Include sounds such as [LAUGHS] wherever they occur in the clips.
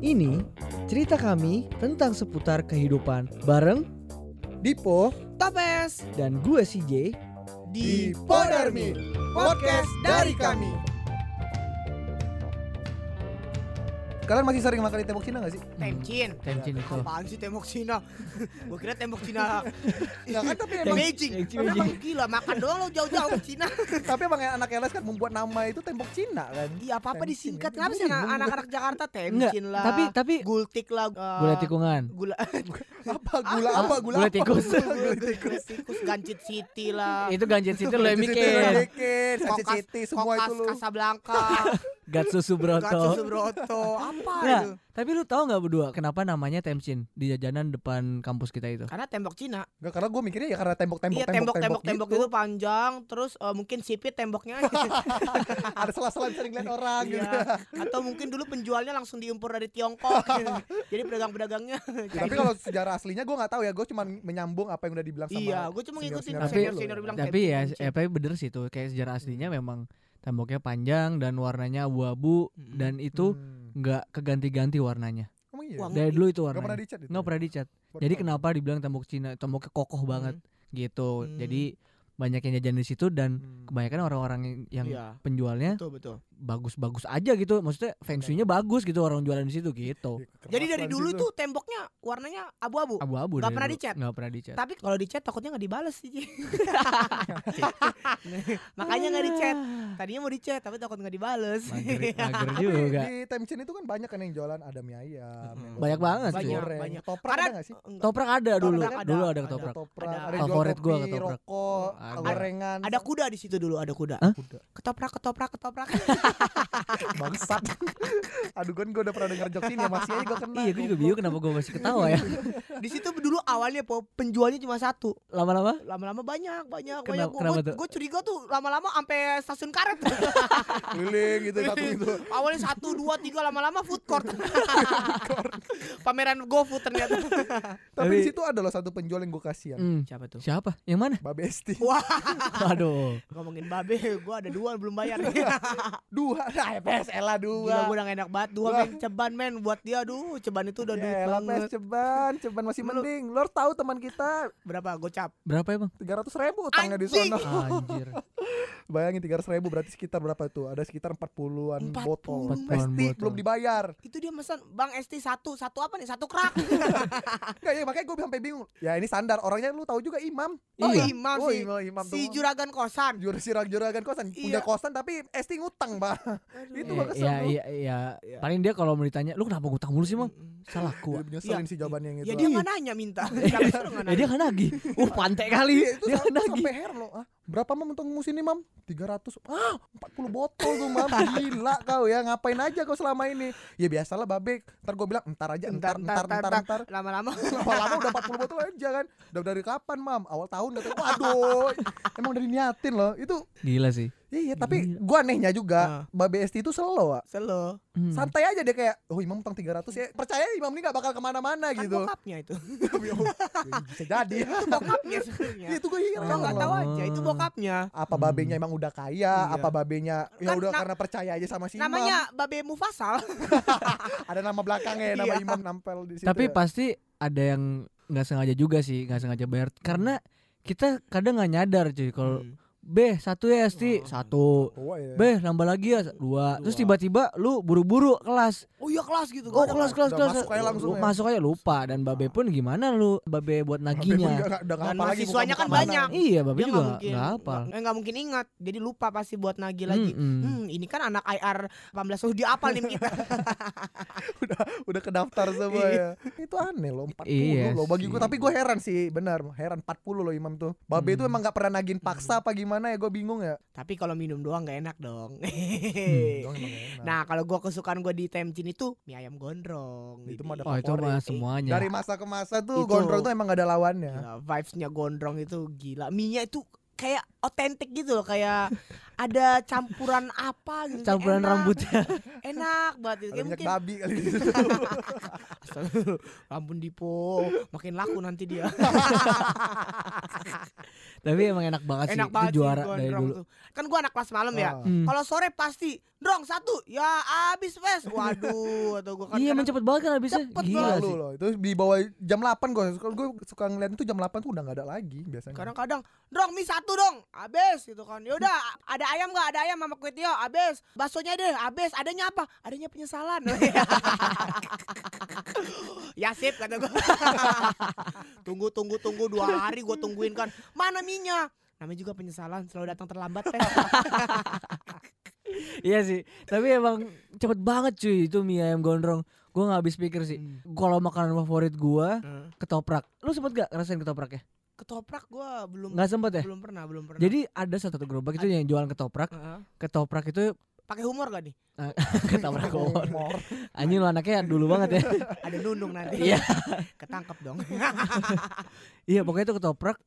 Ini cerita kami tentang seputar kehidupan bareng Dipo Topes dan gue CJ. di Podarmi Podcast dari kami. Kalian masih sering makan di tembok Cina gak sih? Temcin Temcin itu. Apaan sih tembok Cina? [LAUGHS] Gue kira tembok Cina [LAUGHS] Ya kan tapi emang Beijing emang gila makan doang lo jauh-jauh ke Cina [LAUGHS] tapi emang anak LS kan membuat nama itu tembok Cina kan. Iya apa-apa disingkat. Kenapa sih anak-anak Jakarta Enggak, Temcin lah tapi tapi Gultik lah eh, gula tikungan. Gula Apa gula apa gula Gula tikus. Gula tikus. Gancit City lah Itu ganjit situ lo mikir. Kokas- City semua itu Kokas lu. Casablanca Gatsu Subroto. Gatsu Subroto Apa Nggak, itu? tapi lu tahu nggak berdua kenapa namanya Temcin di jajanan depan kampus kita itu? Karena tembok Cina Enggak karena gue mikirnya ya karena tembok-tembok Iya tembok-tembok tembok tembok itu panjang Terus eh, mungkin sipit temboknya [LAUGHS] Ada sela-sela bisa ngeliat orang gitu. Iya. Atau mungkin dulu penjualnya langsung diimpor dari Tiongkok. [LAUGHS] Jadi pedagang-pedagangnya. Ya, tapi kalau sejarah aslinya gue nggak tahu ya, gue cuma menyambung apa yang udah dibilang sama iya, gue cuma ngikutin senior-senior bilang Tapi ya, eh, tapi bener sih tuh kayak sejarah aslinya memang temboknya panjang dan warnanya abu-abu Mm-mm. dan itu Hmm. nggak keganti-ganti warnanya. Emang iya. Dari dulu itu Gak pernah warnanya. dicat itu. Nggak pernah dicat. Baru Jadi tahu. kenapa dibilang tembok Cina? Temboknya kokoh banget gitu. Hmm. Jadi banyak yang jajan di situ dan Hmm. kebanyakan orang-orang yang, Iya. penjualnya Betul betul. Bagus-bagus aja gitu. Maksudnya feng shui-nya bagus gitu orang jualan di situ gitu. Iya, Jadi dari dulu sih tuh temboknya warnanya abu-abu. Abu-abu. Nggak pernah dicat? Nggak pernah dicat. Tapi kalau dicat takutnya nggak dibales sih. [LAUGHS] Makanya nggak dicat. Tadinya mau dicat tapi takut nggak dibales. Mager, [LAUGHS] mager Tapi juga. di Temcin itu kan banyak kan yang jualan ada mie ayam, yang Banyak banget sih. goreng. Banyak. Toprak ada gak sih? Toprak ada dulu. Toprak ada, Dulu ada ada. ketoprak. Toprak, Ada. ada Favorit gua ketoprak. rokok, Ada. gorengan. ada kuda di situ dulu, ada kuda. Ketoprak, ketoprak, ketoprak. [LAUGHS] Bangsat. Aduh kan gue udah pernah denger jokes ini ya masih aja gue kena. Iya, gue juga bingung kenapa gue masih ketawa ya. di situ dulu awalnya po, penjualnya cuma satu. Lama-lama Lama-lama banyak, banyak, Kenapa- banyak. Gue curiga tuh lama-lama sampai stasiun karet. [LAUGHS] Keliling gitu satu itu. Awalnya satu, dua, tiga, lama-lama food court. [LAUGHS] Pameran GoFood ternyata. Tapi di situ ada loh satu penjual yang gue kasihan. Hmm, Siapa tuh? Siapa? Yang mana? Babe Esti. Wah, Waduh. ngomongin babe, gue ada dua belum bayar. [LAUGHS] Dua. [LAUGHS] Nah, PSL lah dua. Gila gue udah gak enak banget Dua men, ceban men Buat dia aduh Ceban itu udah duit Yaelah, banget PS ceban, ceban masih Lu- mending. Lo harus tahu teman kita Berapa gocap? Berapa ya bang? 300 ribu utangnya di sana. Anjir. [LAUGHS] Bayangin 300 ribu berarti sekitar berapa tuh? Ada sekitar 40-an 40 botol. 40-an Pasti botol. belum dibayar. Itu dia pesan Bang ST satu Satu apa nih? Satu krak Enggak [LAUGHS] ya makanya gue sampai bingung. Ya ini standar orangnya lu tahu juga imam. Oh Iya. imam Oh, sih imam, imam Si tuh. juragan kosan Jur sirag juragan kosan punya Iya. kosan tapi Esti ngutang, Pak. Itu gua kesel Iya, bro. iya, iya. Paling dia kalau mau ditanya, lu kenapa ngutang mulu sih bang? Salahku. Dia nyeselin sih jawabannya yang itu. Ya dia nggak nanya minta [LAUGHS] Ya dia kan nagih. Uh, pantai kali. Iya, itu Dia kan nagih. sampai heran loh. Ah, berapa mam untuk musim ini, Mam? 300. Ah, 40 botol tuh, Mam. Gila kau ya, ngapain aja kau selama ini? Ya biasalah, Babek. Ntar gue bilang, entar aja, entar, entar, entar, entar. Lama-lama [LAUGHS] Lama-lama udah 40 botol aja kan. Udah dari kapan, Mam? Awal tahun katanya. Waduh. Emang udah diniatin loh. Itu Gila sih. Iya, tapi gua anehnya Ah. juga, Babe Esti itu slow, Wak. Selo Hmm. Santai aja dia kayak, oh Imam utang 300 ya. Percaya Imam ini gak bakal ke mana-mana Kan gitu. bokapnya itu [LAUGHS] Bisa jadi. Itu bokapnya sebenarnya Iya, itu gue Lo heran nggak loh. tahu aja Itu bokapnya apa Hmm. babenya emang udah kaya, Iya. apa babenya ya Kan udah na- karena percaya aja sama si Imam. Namanya Babe Mufasal [LAUGHS] Ada nama belakangnya, [LAUGHS] nama Iya. Imam nampel di situ. Tapi ya. pasti ada yang nggak sengaja juga sih, nggak sengaja bayar. Karena kita kadang nggak nyadar cuy kalau Hmm. B satu ya Esti Oh. satu iya. B nambah lagi ya dua terus tiba-tiba lu buru-buru kelas Oh iya kelas gitu oh kelas kelas kelas masuk aja langsung Lu ya. masuk aja lupa dan babe pun gimana lu babe buat Babe pun naginya Dan apa lagi mahasiswanya kan mana. banyak. iya babe Dia juga nggak mungkin nggak apa nggak- eh, mungkin ingat jadi lupa pasti buat nagih lagi hmm ini kan anak IR 18 oh dia apal nih kita [LAUGHS] udah udah kedaftar semua ya. Itu aneh loh 40 Iya loh bagi gue. Tapi gue heran sih, benar. Heran 40 loh Imam tuh. Babe itu Hmm. emang nggak pernah nagin paksa apa gimana ya gue bingung ya. tapi kalau minum doang nggak enak dong [LAUGHS] Dong, emang enak. nah kalau gua kesukaan gua di Temcin itu mie ayam gondrong Itu mah ada oh itu mah semuanya dari masa ke masa tuh Itu. gondrong tuh emang gak ada lawannya. gila, vibesnya gondrong itu gila mie nya itu kayak otentik gitu loh kayak [LAUGHS] ada campuran apa gitu Campuran enak, rambutnya. [LAUGHS] enak banget gitu. Kayak mungkin babi kali. [LAUGHS] Astagfirullah, Ampun Dipo, makin laku nanti dia. [LAUGHS] Tapi emang enak banget sih. Enak Itu banget sih juara gondrong dari dulu. tuh. Kan gua anak kelas malam ya. Ah. Hmm. Kalau sore pasti, Drong satu, ya abis wes. Waduh, atau gua kan Iya, emang cepet banget kan habisnya. Cepet Gila sih. loh. Itu di bawah jam 8 gue. Kalau gue suka ngeliat itu jam 8 tuh udah gak ada lagi biasanya. Kadang-kadang, Drong mie satu dong, abis gitu kan. Yaudah, ada ayam nggak? Ada ayam sama kue tio, abis. Baksonya deh, abis. Adanya apa? Adanya penyesalan. [LAUGHS] ya sip kata gua. [LAUGHS] tunggu, tunggu, tunggu dua hari gue tungguin kan. Mana minyak? Namanya juga penyesalan, selalu datang terlambat. Teh. [LAUGHS] Iya sih. Tapi emang cepet banget cuy itu mie ayam gondrong. Gue nggak habis pikir sih. Hmm. Kalau makanan favorit gua Hmm. ketoprak. Lu sempet gak ngerasain ketoprak ya? Ketoprak gue belum Nggak sempet ya? belum pernah, belum pernah. Jadi ada satu gerobak itu yang jualan ketoprak. Heeh. Ketoprak itu pakai humor gak nih? [LAUGHS] ketoprak kolor. Humor. Anjing lu anaknya dulu banget ya. [LAUGHS] Ada nunung nanti. Iya. Ketangkep dong. [LAUGHS] Iya pokoknya itu ketoprak.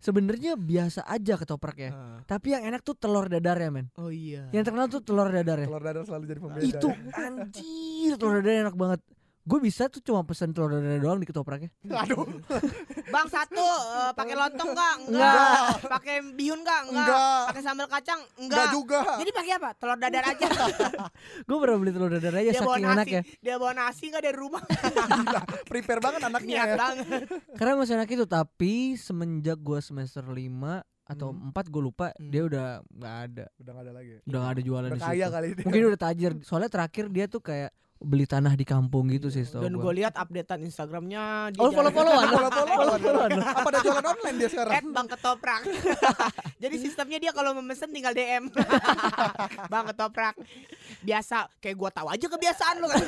Sebenarnya biasa aja ketopraknya. Heeh. Tapi yang enak tuh telur dadarnya men. oh iya. Yang terkenal tuh telur dadarnya. Telur dadar selalu jadi pembeda. Itu ya. anjir telur dadarnya enak banget. Gue bisa tuh cuma pesen telur dadar doang di ketopraknya. Aduh. [LAUGHS] Bang satu eh, pakai lontong enggak? Enggak. Pakai bihun enggak? Enggak. Pakai sambal kacang? Enggak Enggak. juga. Jadi pakai apa? Telur dadar aja. [LAUGHS] Gue pernah beli telur dadar aja dia bawa saking nasi. enak ya. Dia bawa nasi enggak dari rumah? [LAUGHS] Gila. Prepare banget anaknya Niat ya. banget. Karena masih enak itu tapi semenjak gue semester 5 atau Hmm. 4 gue lupa Hmm. dia udah nggak ada. Udah gak ada lagi. Udah nggak ada jualan Udah di situ. kali ini. Mungkin udah tajir. Soalnya terakhir dia tuh kayak beli tanah di kampung gitu sih Dan gua. gue lihat updatean Instagramnya dia Oh jalan- follow-followan. [LAUGHS] Follow-followan. Follow-followan. [LAUGHS] Apa ada jualan online dia sekarang? At Bang Ketoprak. [LAUGHS] Jadi sistemnya dia kalau memesan tinggal DM. bang Ketoprak. Biasa kayak gua tahu aja kebiasaan lu kan.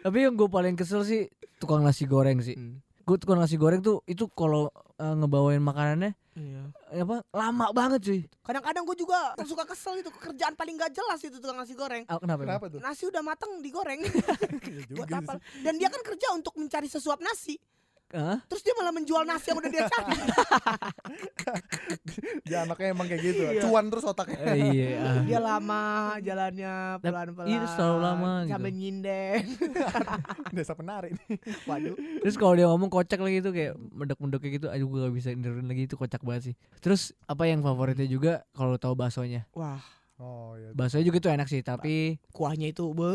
Tapi yang gue paling kesel sih tukang nasi goreng sih. Hmm. Gue tukang nasi goreng tuh itu kalau eh, ngebawain makanannya Iya. eh, apa lama banget cuy. Kadang-kadang gue juga suka kesel itu kerjaan paling gak jelas itu tukang nasi goreng. Ah, kenapa? Kenapa tuh? Nasi udah mateng digoreng [LAUGHS] Iya buat juga apa? Dan dia kan kerja untuk mencari sesuap nasi. Hah? Terus dia malah menjual nasi yang udah dia cari. [LAUGHS] Dia anaknya emang kayak gitu. Iya. Cuan terus otaknya. Eh, iya. ah. [LAUGHS] dia lama jalannya pelan-pelan. iya, selalu lama gitu. Sambil nyinden. [LAUGHS] Desa penari nih. Waduh. Terus kalau dia ngomong kocak lagi tuh kayak mendek-mendek kayak gitu, aduh gue gak bisa niruin lagi itu kocak banget sih. Terus apa yang favoritnya juga kalau tahu baksonya. Wah, Oh iya. Baksonya juga itu enak sih, tapi kuahnya itu be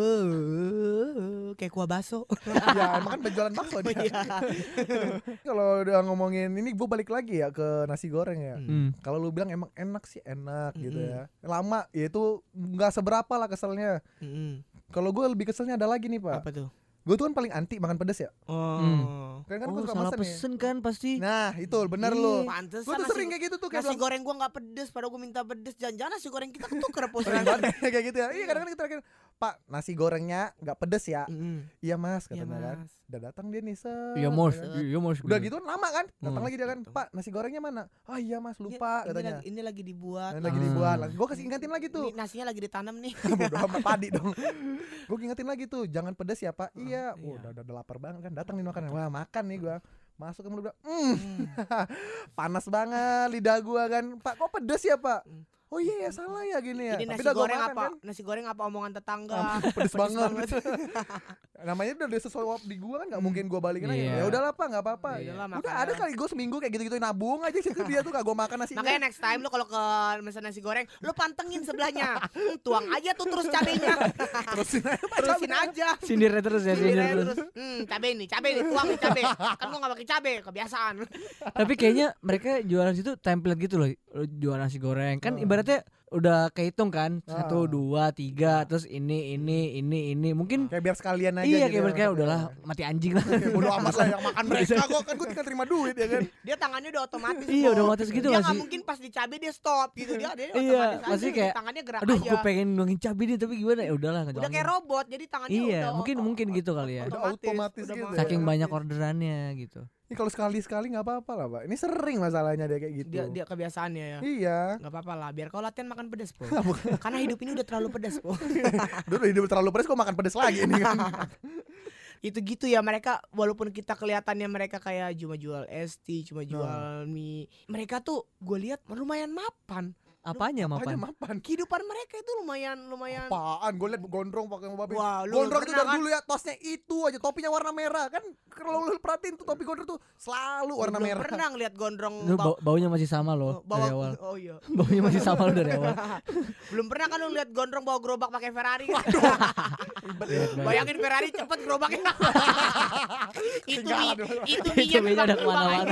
kayak kuah baso. ya emang kan penjualan bakso dia. Iya. Kalau udah ngomongin ini gue balik lagi ya ke nasi goreng ya. Hmm. hmm, Kalau lu bilang emang enak sih enak gitu Mm-mm. ya. Lama ya itu nggak seberapa lah keselnya. Mm-mm. Kalau gue lebih keselnya ada lagi nih pak. Apa tuh? Gue tuh kan paling anti makan pedes ya. Oh. Kan kan oh gue suka salah nih. pesen kan pasti. Nah itu bener Iya. lu. Pantesan Gue tuh sering kayak gitu tuh kayak Nasi bilang, goreng gua nggak pedes, padahal gua minta pedes. Jangan-jangan nasi goreng kita ketuker [LAUGHS] banget kayak gitu ya. Iya kadang-kadang kita Pak nasi gorengnya nggak pedes ya. Mm-mm. Iya mas Iya, katanya kan. Mas. Udah datang dia nih set. Iya ya kan. iya mos. Udah gitu lama kan. Datang Hmm. lagi dia kan. Pak nasi gorengnya mana? Ah iya mas lupa Ini- ini katanya. lagi- Ini lagi dibuat. Nah, lagi Ah. dibuat. Gue kasih ingetin lagi tuh. Ini nasinya lagi ditanam nih. [LAUGHS] Bodo amat [LAUGHS] padi dong. gue ingetin lagi tuh, jangan pedes ya pak. iya. iya. Oh, udah, udah, udah lapar banget kan. Datang nih makan. Wah makan nih gue. Masuk ke mulut gua, mm, [LAUGHS] panas banget lidah gua kan. Pak kok pedes ya pak? Hmm. Oh iya ya salah ya gini ya. Ini Tapi nasi gua goreng makan apa? kan. Nasi goreng apa omongan tetangga? Pedes, banget. [LAUGHS] Namanya udah ada sesuatu di gua kan nggak mungkin gua balikin lagi. Iya. Ya udahlah pak nggak apa-apa. Iya. Udah ada kali gue seminggu kayak gitu-gitu nabung aja situ dia tuh gak gua makan nasinya. Makanya next time lu kalau ke mesen nasi goreng, lu pantengin sebelahnya. Hmm, Tuang aja tuh terus cabenya. [LAUGHS] Terusin aja Terusin aja. Sindirnya terus ya, Sindir sindir aja terus. Hmm, cabe nih, cabe nih, tuang nih cabe. Kan gua gak pakai cabe, kebiasaan. Tapi kayaknya mereka jualan situ template gitu loh. Lu Jualan nasi goreng kan Ah. Ibaratnya udah kehitung kan Ah. satu dua tiga terus ini ini ini ini mungkin Kayak biar sekalian aja iya gitu kayak ya. mereka udahlah mati anjing lah Ya, bodo amat lah yang [LAUGHS] makan mereka kok kan gue tinggal terima duit ya kan. Dia tangannya udah otomatis. Iya, udah otomatis gitu Dia nggak mungkin pas dicabe dia stop gitu dia. Dia Iya, otomatis aja kayak, tangannya gerak aduh aja. gue pengen ngomongin cabai nih tapi gimana ya udahlah Udah kayak robot, jadi tangannya iya udah mungkin mungkin gitu kali ya Udah otomatis gitu ya. saking banyak orderannya gitu Ini kalau sekali-sekali nggak apa-apa lah pak. Ini sering masalahnya dia kayak gitu. Dia dia kebiasaannya ya. Iya. Gak apa-apa lah, biar kau latihan makan pedas, Po. [LAUGHS] Karena hidup ini udah terlalu pedas, Po. [LAUGHS] Dulu hidup terlalu pedes kok makan pedes lagi ini kan. [LAUGHS] itu gitu ya mereka walaupun kita kelihatannya mereka kayak cuma jual ST, cuma jual mie. Mereka tuh gue lihat lumayan mapan. Apanya mapan? mapan. Kehidupan mereka itu lumayan lumayan. Apaan? Gue liat gondrong pakai babe. Wah, lu Gondrong itu dari kan? dulu ya tosnya itu aja topinya warna merah kan kalau lu perhatiin tuh topi gondrong tuh selalu warna Belum merah. Pernah ngeliat gondrong Lu bau- bau- baunya masih sama loh bawa dari awal. Oh iya. [LAUGHS] Baunya masih sama lo dari awal. [LAUGHS] Belum pernah kan lu lihat gondrong bawa gerobak pakai Ferrari kan? Banget. [LAUGHS] Bayangin Ferrari cepet gerobaknya. itu mi, itu Itu minyak minyak ada ke mana-mana.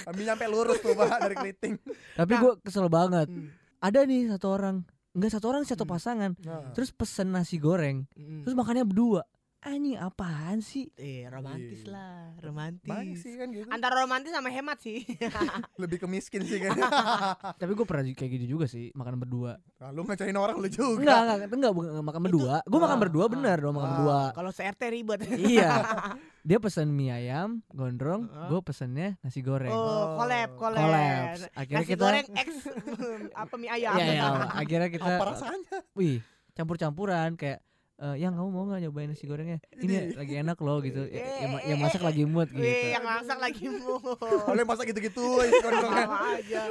Kami nyampe lurus tuh Pak dari keriting. Tapi Nah. gue kesel banget. Hmm. Ada nih satu orang, enggak satu orang satu Hmm. pasangan. Nah. Terus pesen nasi goreng, Hmm. terus makannya berdua. Anjing apaan sih? Eh, romantis Iya. lah, romantis. Banyak sih kan gitu. Antara romantis sama hemat sih. [LAUGHS] Lebih ke miskin sih kan. [LAUGHS] Tapi gue pernah kayak gitu juga sih, makan berdua. Nah, lu ngacain orang lu juga. Enggak, enggak, enggak, bukan makan berdua. Gue makan ah, berdua ah, bener dong makan ah. berdua. Kalau CRT ribet. iya. [LAUGHS] Dia pesen mie ayam, gondrong, Heeh. gue pesennya nasi goreng. Oh, collab, collab. Collabs. Akhirnya Nasi kita goreng X [LAUGHS] apa mie ayam. Iya, iya, akhirnya kita Apa rasanya? wih, campur-campuran kayak eh, yang kamu mau nggak nyobain nasi gorengnya? Ini lagi enak loh gitu. Ya, Eh, eh, yang masak lagi mood gitu. Wih, yang masak lagi mu. [LAUGHS] Oleh masa gitu-gitu aja.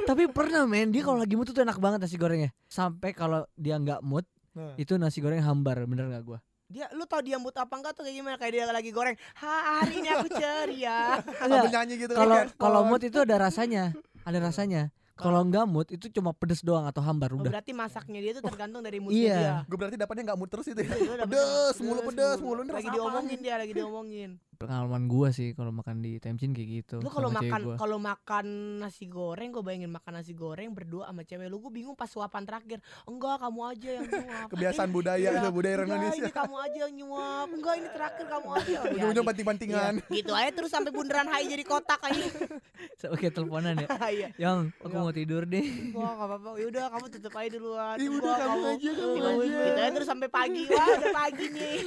Tapi pernah men, dia kalau lagi mood tuh enak banget nasi gorengnya. Sampai kalau dia nggak mood, Nah. itu nasi goreng hambar, bener nggak gua? Dia lu tau dia mood apa enggak tuh kayak gimana kayak dia lagi goreng. Ha, hari ini aku ceria. [LAUGHS] Sambil nyanyi gitu kan, Kalau headphone. kalau mood itu ada rasanya, ada rasanya. Kalau nggak mood itu cuma pedes doang atau hambar Oh, udah. berarti masaknya dia tuh tergantung dari moodnya Iya. dia. Gue berarti dapatnya nggak mood terus itu ya. Iya, Pedes, mulu pedes, mulu ini Lagi rasa diomongin dia, lagi diomongin. Pengalaman gua sih kalau makan di Temcin kayak gitu. Lu kalau makan gua. kalau makan nasi goreng, gue bayangin makan nasi goreng berdua sama cewek lu, gue bingung pas suapan terakhir. Enggak, kamu aja yang nyuap. Kebiasaan budaya Iya, itu budaya Enggak, Indonesia. ini kamu aja yang nyuap. Enggak, ini terakhir kamu aja. Ya, Ujung-ujung banting-bantingan. iya, gitu aja terus sampai bundaran HI jadi kotak aja. [LAUGHS] Oke teleponan ya. [LAUGHS] Iya. Yang aku Iya. mau tidur deh. Wah, enggak apa-apa. Yaudah, kamu tutup aja duluan. Ih, Tunggu, udah, kamu aja, kamu Iya, aja. Gitu aja terus sampai pagi. Wah, udah pagi nih.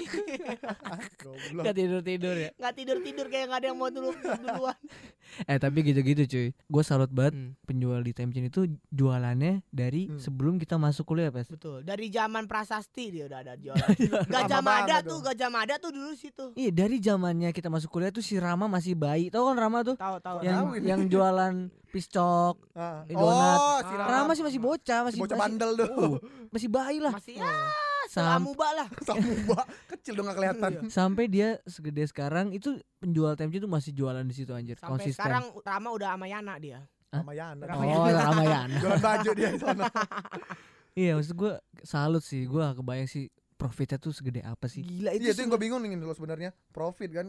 [LAUGHS] Goblok. Gak tidur tidur ya. Nggak tidur-tidur kayak nggak ada yang mau dulu duluan. [LAUGHS] Eh tapi gitu-gitu cuy. Gue salut banget Hmm. penjual di Temcin itu jualannya dari Hmm. sebelum kita masuk kuliah pes. Betul. Dari zaman prasasti dia udah ada jualan. [LAUGHS] Gajah Lama Mada banget tuh, dong. Gajah Mada tuh dulu situ. Iya dari zamannya kita masuk kuliah tuh si Rama masih bayi. Tahu kan Rama tuh? Tahu tahu. Yang tahu ini. yang jualan piscok. Ah. Ini donat. Oh, si. Rama. Rama sih masih bocah, masih Bocah masih, bandel tuh. Oh, masih bayi lah. Masih ya Sam- selamuba lah. [LAUGHS] Samuba kecil dong gak kelihatan. sampai dia segede sekarang itu penjual Temcin tuh masih jualan di situ anjir. Sampai Konsisten. sekarang Rama udah sama Yana dia. Sama Yana. Oh, Ramayana. [LAUGHS] Jualan baju dia di sana. [LAUGHS] iya, maksud gue salut sih. Gue kebayang sih profitnya tuh segede apa sih. Gila Iya itu yang gue bingung nih lo sebenarnya profit kan.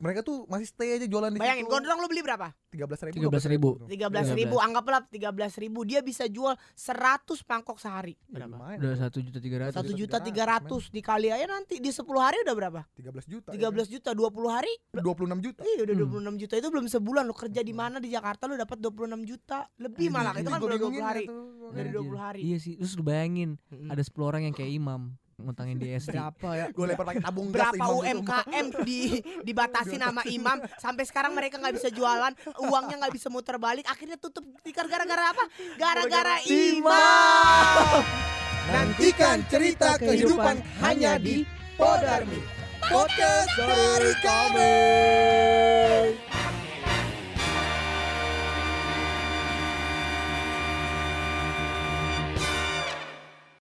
Mereka tuh masih stay aja jualan di Bayangin situ. gondrong lu beli berapa? Tiga belas ribu. 13.000. Tiga belas ribu, anggaplah tiga belas ribu. Dia bisa jual 100 mangkok sehari. Berapa? Udah satu juta tiga ratus. Satu juta tiga ratus dikali aja nanti di 10 hari udah berapa? Tiga belas juta. Tiga belas juta, 20 hari Dua puluh enam juta. Iya udah Hmm. 26 juta itu belum sebulan lo kerja di mana di Jakarta lo dapat 26 juta lebih malah itu kan belum 20 bingungin hari. Dari Anjir. 20 hari. Iya sih, terus lu bayangin ada 10 orang yang kayak [GASPS] imam ngutangin di SD. berapa ya? Gue lempar pakai tabung gas berapa. UMKM di dibatasi nama imam. Sampai sekarang mereka nggak bisa jualan uangnya nggak bisa muter balik. Akhirnya tutup tikar gara-gara apa? Gara-gara imam. Nantikan cerita kehidupan hanya di Podarmi. Podcast dari kami